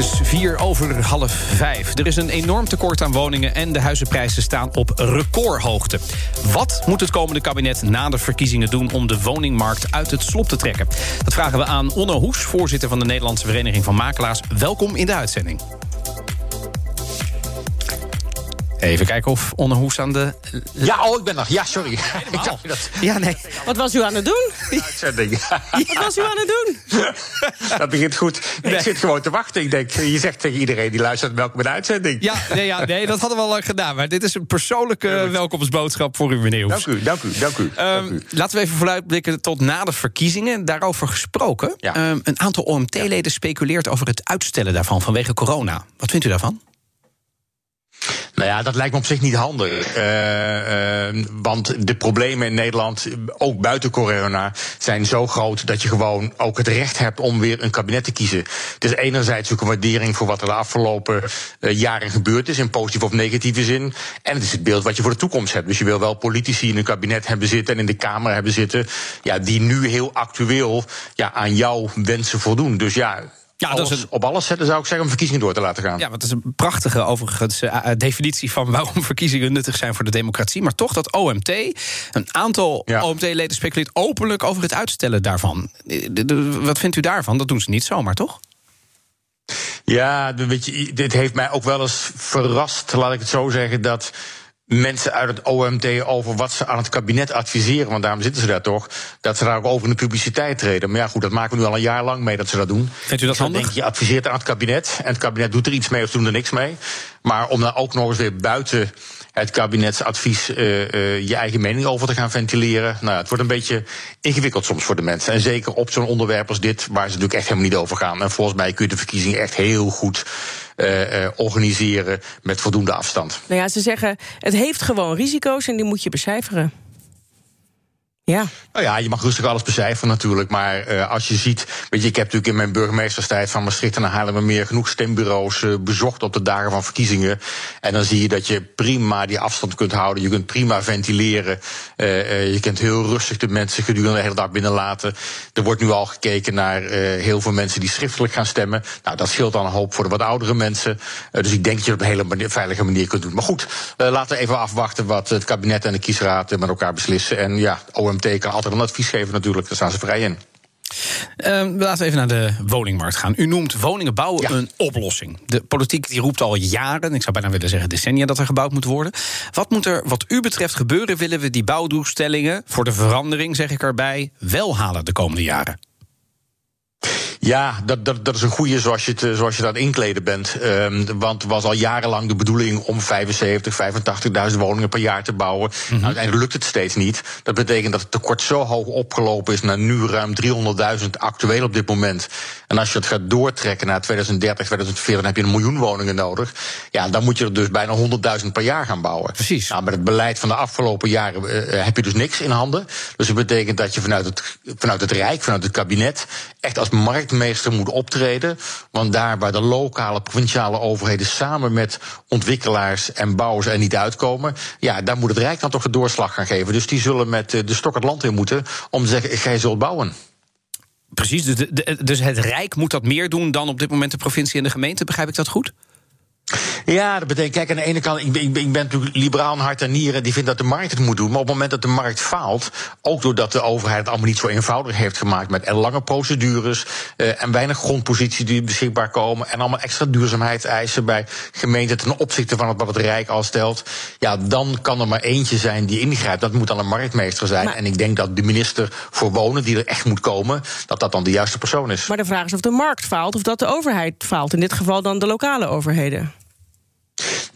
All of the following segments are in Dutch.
Is vier over half vijf. Er is een enorm tekort aan woningen en de huizenprijzen staan op recordhoogte. Wat moet het komende kabinet na de verkiezingen doen om de woningmarkt uit het slop te trekken? Dat vragen we aan Onno Hoes, voorzitter van de Nederlandse Vereniging van Makelaars. Welkom in de uitzending. Even kijken of Onno Hoes aan de... Ja, oh, ik ben nog. Ja, sorry. Ik dacht dat Ja, nee. Wat was u aan het doen? uitzending. Wat was u aan het doen? Dat begint goed. Ik zit gewoon te wachten. Ik denk, je zegt tegen iedereen die luistert, welkom bij de uitzending. Ja, nee, ja, nee, dat hadden we al lang gedaan. Maar dit is een persoonlijke welkomstboodschap voor u, meneer Hoes. Dank u, dank u, dank u. Ehm, dank u. laten we even vooruitblikken tot na de verkiezingen. Daarover gesproken. Ja. Ehm, een aantal OMT-leden speculeert over het uitstellen daarvan vanwege corona. Wat vindt u daarvan? Nou ja, dat lijkt me op zich niet handig. Eh, eh, want de problemen in Nederland, ook buiten corona, zijn zo groot dat je gewoon ook het recht hebt om weer een kabinet te kiezen. Het is enerzijds ook een waardering voor wat er de afgelopen eh, jaren gebeurd is, in positieve of negatieve zin. En het is het beeld wat je voor de toekomst hebt. Dus je wil wel politici in een kabinet hebben zitten en in de Kamer hebben zitten, ja, die nu heel actueel ja, aan jouw wensen voldoen. Dus ja. Ja, dat is een- op alles zetten zou ik zeggen om verkiezingen door te laten gaan. Ja, want het is een prachtige overigens eh, eh, definitie van waarom verkiezingen nuttig zijn voor de democratie. Maar toch dat OMT, een aantal Ja. OMT-leden speculeert openlijk over het uitstellen daarvan. Eh, de- de- Wat vindt u daarvan? Dat doen ze niet zomaar, toch? Ja, weet je, dit heeft mij ook wel eens verrast, laat ik het zo zeggen, dat mensen uit het OMT over wat ze aan het kabinet adviseren, want daarom zitten ze daar toch, dat ze daar ook over in de publiciteit treden. Maar ja, goed, dat maken we nu al een jaar lang mee dat ze dat doen. Vindt u dat zou handig? denken, je adviseert aan het kabinet en het kabinet doet er iets mee of ze doen er niks mee. Maar om dan ook nog eens weer buiten het kabinetsadvies eh, je eigen mening over te gaan ventileren. Nou, ja, het wordt een beetje ingewikkeld soms voor de mensen. En zeker op zo'n onderwerp als dit, waar ze natuurlijk echt helemaal niet over gaan. En volgens mij kun je de verkiezingen echt heel goed eh, eh, organiseren met voldoende afstand. Nou ja, ze zeggen, het heeft gewoon risico's en die moet je becijferen. Ja, Nou ja, je mag rustig alles becijferen natuurlijk. Maar eh, als je ziet. Weet je, ik heb natuurlijk in mijn burgemeesterstijd van Maastricht en Haarlemmermeer genoeg stembureaus eh, bezocht op de dagen van verkiezingen. En dan zie je dat je prima die afstand kunt houden. Je kunt prima ventileren. Eh, je kunt heel rustig de mensen gedurende de hele dag binnenlaten. Er wordt nu al gekeken naar heel veel mensen die schriftelijk gaan stemmen. Nou, dat scheelt dan een hoop voor de wat oudere mensen. Dus ik denk dat je het op een hele veilige manier kunt doen. Maar goed, laten we even afwachten wat het kabinet en de kiesraad met elkaar beslissen. En ja, OMT kan altijd een advies geven natuurlijk. Daar staan ze vrij in. Ehm, laten we even naar de woningmarkt gaan. U noemt woningen bouwen Ja. een oplossing. De politiek die roept al jaren, ik zou bijna willen zeggen decennia, dat er gebouwd moet worden. Wat moet er, wat u betreft, gebeuren? Willen we die bouwdoelstellingen voor de verandering, zeg ik erbij, wel halen de komende jaren? Ja, dat, dat, dat is een goede zoals je, het, eh, zoals je dat inkleden bent. Ehm, want het was al jarenlang de bedoeling om 75, 85.000 woningen per jaar te bouwen. nou, uiteindelijk lukt het steeds niet. Dat betekent dat het tekort zo hoog opgelopen is naar nu ruim 300.000 actueel op dit moment. En als je het gaat doortrekken naar 2030, 2040, dan heb je een miljoen woningen nodig. Ja, dan moet je er dus bijna 100.000 per jaar gaan bouwen. Precies. Nou, met het beleid van de afgelopen jaren eh, eh, heb je dus niks in handen. Dus dat betekent dat je vanuit het, vanuit het Rijk, vanuit het kabinet, echt als marktmeester moet optreden. Want daar waar de lokale, provinciale overheden samen met ontwikkelaars en bouwers er niet uitkomen, ja, daar moet het Rijk dan toch de doorslag gaan geven. Dus die zullen met eh, de stok het land in moeten om te zeggen: gij zult bouwen. Precies, dus het Rijk moet dat meer doen dan op dit moment de provincie en de gemeente. Begrijp ik dat goed? Ja, dat betekent, kijk, aan de ene kant, ik ben, ik ben, ik ben natuurlijk liberaal in hart en nieren, die vindt dat de markt het moet doen. Maar op het moment dat de markt faalt, ook doordat de overheid het allemaal niet zo eenvoudig heeft gemaakt met lange procedures eh, en weinig grondposities die beschikbaar komen en allemaal extra duurzaamheidseisen bij gemeenten ten opzichte van wat het Rijk al stelt, ja, dan kan er maar eentje zijn die ingrijpt. Dat moet dan een marktmeester zijn. Maar- en ik denk dat de minister voor Wonen, die er echt moet komen, dat dat dan de juiste persoon is. maar de vraag is of de markt faalt of dat de overheid faalt. In dit geval dan de lokale overheden.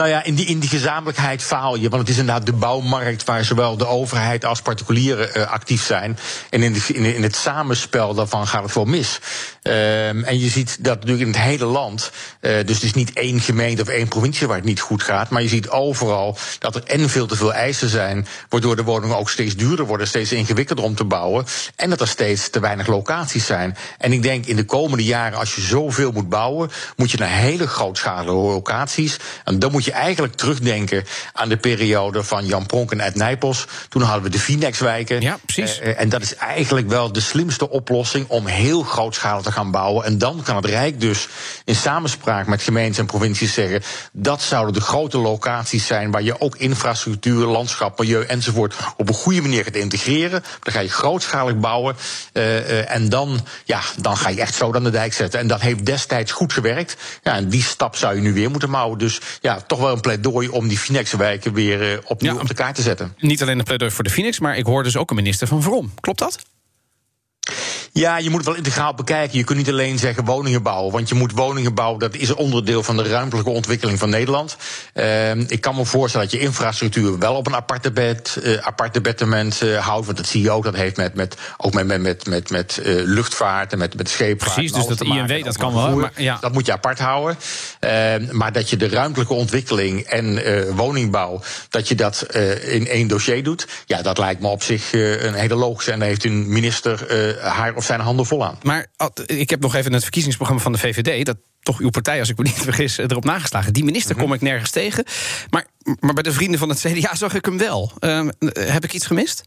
Nou ja, in die, in die gezamenlijkheid faal je. Want het is inderdaad de bouwmarkt waar zowel de overheid als particulieren uh, actief zijn. En in, de, in, in, het samenspel daarvan gaat het wel mis. Um, en je ziet dat natuurlijk in het hele land. Uh, dus het is niet één gemeente of één provincie waar het niet goed gaat. Maar je ziet overal dat er en veel te veel eisen zijn. Waardoor de woningen ook steeds duurder worden, steeds ingewikkelder om te bouwen. En dat er steeds te weinig locaties zijn. En ik denk in de komende jaren, als je zoveel moet bouwen, moet je naar hele grootschalige locaties. En dan moet je eigenlijk terugdenken aan de periode van Jan Pronk en Ed Nijpels. Toen hadden we de Finex-wijken. Ja, precies. Uh, en dat is eigenlijk wel de slimste oplossing om heel grootschalig te gaan bouwen. En dan kan het Rijk dus in samenspraak met gemeentes en provincies zeggen: dat zouden de grote locaties zijn waar je ook infrastructuur, landschap, milieu enzovoort op een goede manier gaat integreren. Dan ga je grootschalig bouwen. Uh, uh, en dan, ja, dan ga je echt zo aan de dijk zetten. En dat heeft destijds goed gewerkt. Ja, en die stap zou je nu weer moeten mouwen. Dus ja, toch wel een pleidooi om die Finex-wijken weer uh, opnieuw ja, op de kaart te zetten. Niet alleen een pleidooi voor de Finex, maar ik hoor dus ook een minister van Vrom. Klopt dat? Ja, je moet het wel integraal bekijken. Je kunt niet alleen zeggen woningen bouwen. Want je moet woningen bouwen, dat is een onderdeel van de ruimtelijke ontwikkeling van Nederland. Uh, ik kan me voorstellen dat je infrastructuur wel op een aparte bed, uh, uh, houdt. Want dat zie je ook, dat heeft met, met, ook met, met, met, met, met uh, luchtvaart en met, met scheepvaart. Precies, dus dat INW, dat kan wel. Maar, ja. Dat moet je apart houden. Uh, maar dat je de ruimtelijke ontwikkeling en woningbouw, dat je dat in één dossier doet. Ja, dat lijkt me op zich een hele logische. En daar heeft een minister haar of zijn handen vol aan. Maar ik heb nog even het verkiezingsprogramma van de VVD. Dat toch uw partij, als ik me niet vergis, erop nageslagen. Die minister kom ik nergens tegen. Maar, maar bij de vrienden van het CDA zag ik hem wel. Uh, heb ik iets gemist?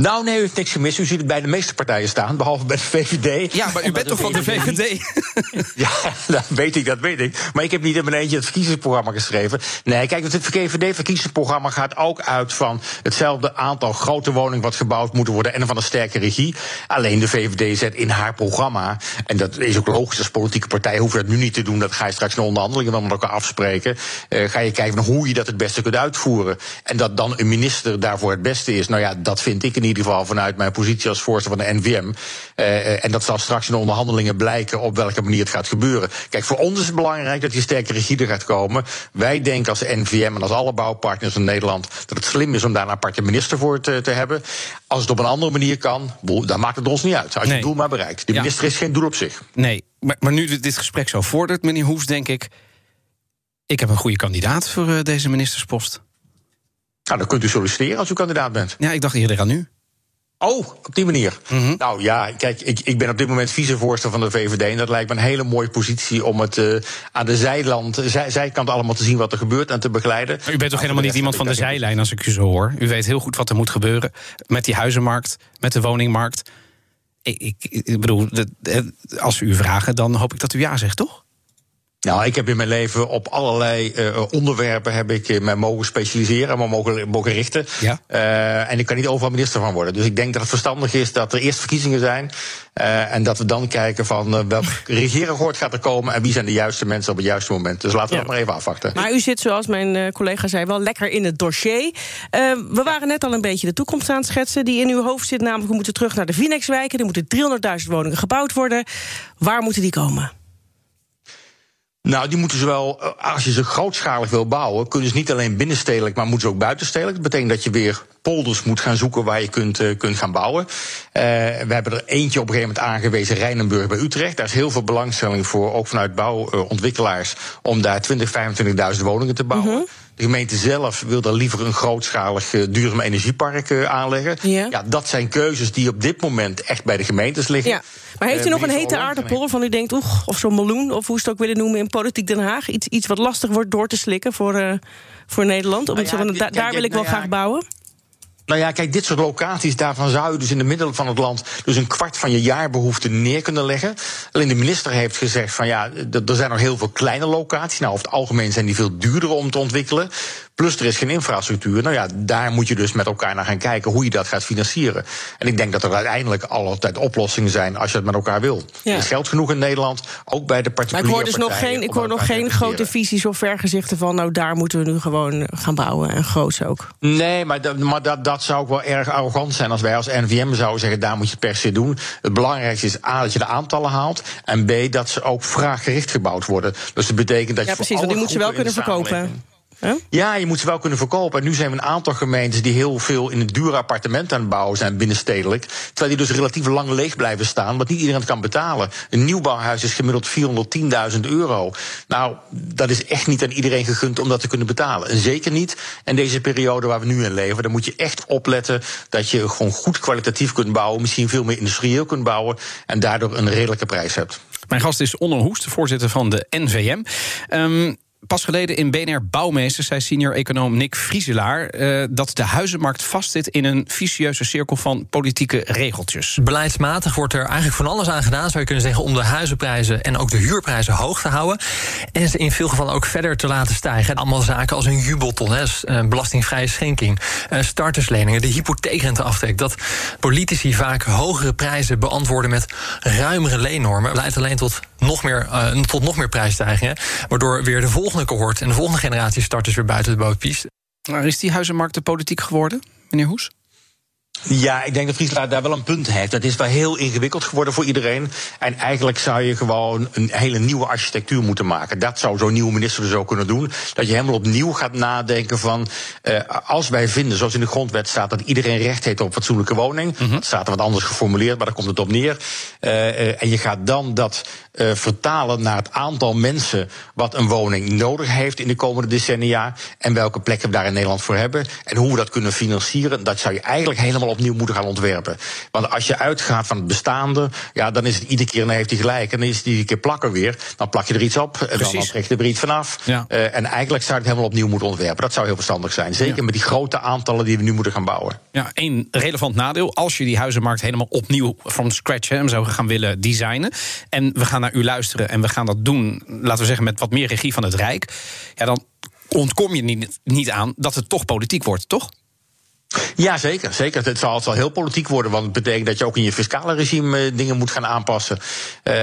Nou, nee, u heeft niks gemist. U ziet het bij de meeste partijen staan, behalve bij de VVD. Ja, maar u bent toch van de VVD? ja, dat weet ik, dat weet ik. Maar ik heb niet in mijn eentje het verkiezingsprogramma geschreven. Nee, kijk, het VVD-verkiezingsprogramma gaat ook uit van hetzelfde aantal grote woningen wat gebouwd moeten worden en van een sterke regie. Alleen de VVD zet in haar programma, en dat is ook logisch als politieke partij, hoef je dat nu niet te doen, dat ga je straks in onderhandelingen dan met elkaar afspreken. Uh, ga je kijken hoe je dat het beste kunt uitvoeren. En dat dan een minister daarvoor het beste is. Nou ja, dat vind ik in ieder geval vanuit mijn positie als voorzitter van de NVM. Uh, en dat zal straks in de onderhandelingen blijken op welke manier het gaat gebeuren. Kijk, voor ons is het belangrijk dat die sterke regie er gaat komen. Wij denken als NVM en als alle bouwpartners in Nederland dat het slim is om daar een aparte minister voor te, te hebben. Als het op een andere manier kan, dan maakt het ons niet uit. Als je het doel maar bereikt. De minister ja. is geen doel op zich. Nee, maar, maar nu dit gesprek zo vordert, meneer Hoefs, denk ik. Ik heb een goede kandidaat voor uh, deze ministerspost. Nou, dan kunt u solliciteren als u kandidaat bent. Ja, ik dacht eerder aan u. Oh, op die manier. Mm -hmm. Nou ja, kijk, ik, ik ben op dit moment vicevoorzitter van de VVD. En dat lijkt me een hele mooie positie om het uh, aan de zijland, zij, zijkant allemaal te zien wat er gebeurt en te begeleiden. Maar u bent toch helemaal niet iemand van de zijlijn als ik u zo hoor? U weet heel goed wat er moet gebeuren met die huizenmarkt, met de woningmarkt. Ik, ik, ik bedoel, als we u vragen, dan hoop ik dat u ja zegt, toch? Nou, ik heb in mijn leven op allerlei uh, onderwerpen heb ik mij mogen specialiseren, maar mogen, mogen richten. Ja. Uh, en ik kan niet overal minister van worden. Dus ik denk dat het verstandig is dat er eerst verkiezingen zijn. Uh, en dat we dan kijken van welk regeerakkoord gaat er komen en wie zijn de juiste mensen op het juiste moment. Dus laten we ja. dat maar even afwachten. Maar u zit, zoals mijn collega zei, wel lekker in het dossier. we waren net al een beetje de toekomst aan het schetsen die in uw hoofd zit. Namelijk, we moeten terug naar de Phoenixwijken. Er moeten 300.000 woningen gebouwd worden. Waar moeten die komen? Nou, die moeten ze wel, als je ze grootschalig wil bouwen, kunnen ze niet alleen binnenstedelijk, maar moeten ze ook buitenstedelijk. Dat betekent dat je weer polders moet gaan zoeken waar je kunt, uh, kunt gaan bouwen. Uh, we hebben er eentje op een gegeven moment aangewezen, Rijnenburg bij Utrecht. Daar is heel veel belangstelling voor, ook vanuit bouwontwikkelaars, om daar 20, 25.000 woningen te bouwen. -hmm. De gemeente zelf wil daar liever een grootschalig uh, duurzaam energiepark uh, aanleggen. Ja. ja. dat zijn keuzes die op dit moment echt bij de gemeentes liggen. Ja. Maar heeft u uh, nog een hete aardappel waarvan u denkt, oeh, of zo'n meloen, of hoe ze het ook willen noemen in politiek Den Haag? Iets, iets wat lastig wordt door te slikken voor, voor Nederland? Omdat nou ja, da daar wil ik wel nou graag bouwen. Nou ja, kijk, dit soort locaties, daarvan zou je dus in de middel van het land dus een kwart van je jaarbehoefte neer kunnen leggen. Alleen de minister heeft gezegd van ja, er zijn nog heel veel kleine locaties. Nou, over het algemeen zijn die veel duurder om te ontwikkelen. Plus er is geen infrastructuur. Nou ja, daar moet je dus met elkaar naar gaan kijken hoe je dat gaat financieren. En ik denk dat er uiteindelijk altijd oplossingen zijn als je het met elkaar wil. Ja. Er is geld genoeg in Nederland, ook bij de particuliere Maar ik hoor dus nog geen, ik hoor nog geen grote visies of vergezichten van nou daar moeten we nu gewoon gaan bouwen en groots ook. Nee, maar, dat, maar dat, dat dat zou ook wel erg arrogant zijn als wij als NVM zouden zeggen: daar moet je het per se doen. Het belangrijkste is A, dat je de aantallen haalt. En B, dat ze ook vraaggericht gebouwd worden. Dus dat betekent dat je. Ja, precies, want die moet je wel kunnen verkopen. Ja, je moet ze wel kunnen verkopen. En nu zijn we een aantal gemeentes die heel veel in een duur appartement aan het bouwen zijn binnenstedelijk. Terwijl die dus relatief lang leeg blijven staan, wat niet iedereen het kan betalen. Een nieuwbouwhuis is gemiddeld 410.000 euro. Nou, dat is echt niet aan iedereen gegund om dat te kunnen betalen. En zeker niet in deze periode waar we nu in leven. Dan moet je echt opletten dat je gewoon goed kwalitatief kunt bouwen. Misschien veel meer industrieel kunt bouwen. En daardoor een redelijke prijs hebt. Mijn gast is Onno Hoest, voorzitter van de NVM. Um, Pas geleden in BNR Bouwmeester zei senior econoom Nick Vrieselaar uh, dat de huizenmarkt vastzit in een vicieuze cirkel van politieke regeltjes. Beleidsmatig wordt er eigenlijk van alles aan gedaan, zou je kunnen zeggen, om de huizenprijzen en ook de huurprijzen hoog te houden. En ze in veel gevallen ook verder te laten stijgen. Allemaal zaken als een jubelton, hè, eh, belastingvrije schenking, uh, startersleningen, de hypotheekrenteaftrek. Dat politici vaak hogere prijzen beantwoorden met ruimere leennormen, leidt alleen tot nog meer, uh, tot nog meer prijsstijgingen. Waardoor weer de volgende cohort en de volgende generatie starters weer buiten de boot piest. Is die huizenmarkt de politiek geworden, meneer Hoes? Ja, ik denk dat Friesland daar wel een punt heeft. Dat is wel heel ingewikkeld geworden voor iedereen. En eigenlijk zou je gewoon een hele nieuwe architectuur moeten maken. Dat zou zo'n nieuwe minister dus ook kunnen doen. Dat je helemaal opnieuw gaat nadenken van... Uh, als wij vinden, zoals in de grondwet staat... dat iedereen recht heeft op fatsoenlijke woning... Mm -hmm. dat staat er wat anders geformuleerd, maar daar komt het op neer. Uh, uh, en je gaat dan dat vertalen naar het aantal mensen wat een woning nodig heeft in de komende decennia. En welke plekken we daar in Nederland voor hebben. En hoe we dat kunnen financieren. Dat zou je eigenlijk helemaal opnieuw moeten gaan ontwerpen. Want als je uitgaat van het bestaande, ja, dan is het iedere keer, dan heeft hij gelijk. En dan is het iedere keer plakken weer. Dan plak je er iets op. En dan, dan trek je er iets vanaf. Ja. Uh, en eigenlijk zou je het helemaal opnieuw moeten ontwerpen. Dat zou heel verstandig zijn. Zeker ja. met die grote aantallen die we nu moeten gaan bouwen. Ja, één relevant nadeel. Als je die huizenmarkt helemaal opnieuw van scratch hè, zou gaan willen designen. En we gaan naar u luisteren en we gaan dat doen, laten we zeggen, met wat meer regie van het Rijk. Ja, dan ontkom je niet, niet aan dat het toch politiek wordt, toch? Ja, zeker. zeker. Het, zal, het zal heel politiek worden, want het betekent dat je ook in je fiscale regime uh, dingen moet gaan aanpassen. Uh,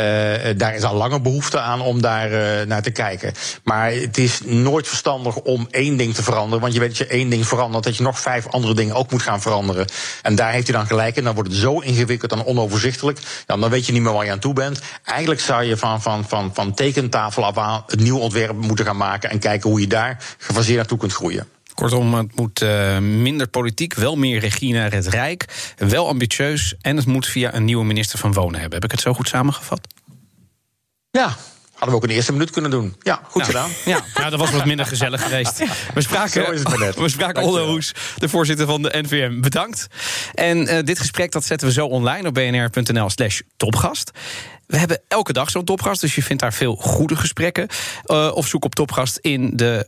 daar is al lange behoefte aan om daar naar te kijken. Maar het is nooit verstandig om één ding te veranderen, want je weet dat je één ding verandert, dat je nog vijf andere dingen ook moet gaan veranderen. En daar heeft u dan gelijk in, dan wordt het zo ingewikkeld en onoverzichtelijk, dan, dan weet je niet meer waar je aan toe bent. Eigenlijk zou je van, van, van, van tekentafel af aan het nieuw ontwerp moeten gaan maken en kijken hoe je daar gefaseerd naartoe kunt groeien. Kortom, het moet uh, minder politiek, wel meer regie naar het Rijk. Wel ambitieus en het moet via een nieuwe minister van Wonen hebben. Heb ik het zo goed samengevat? Ja, Hadden we ook een eerste minuut kunnen doen. Ja, goed nou, gedaan. Ja, ja, dat was wat minder gezellig geweest. We spraken, Zo is het maar net. We spraken Hoes, de voorzitter van de NVM. Bedankt. En uh, dit gesprek dat zetten we zo online op bnr.nl slash topgast. We hebben elke dag zo'n topgast, dus je vindt daar veel goede gesprekken. Uh, of zoek op topgast in de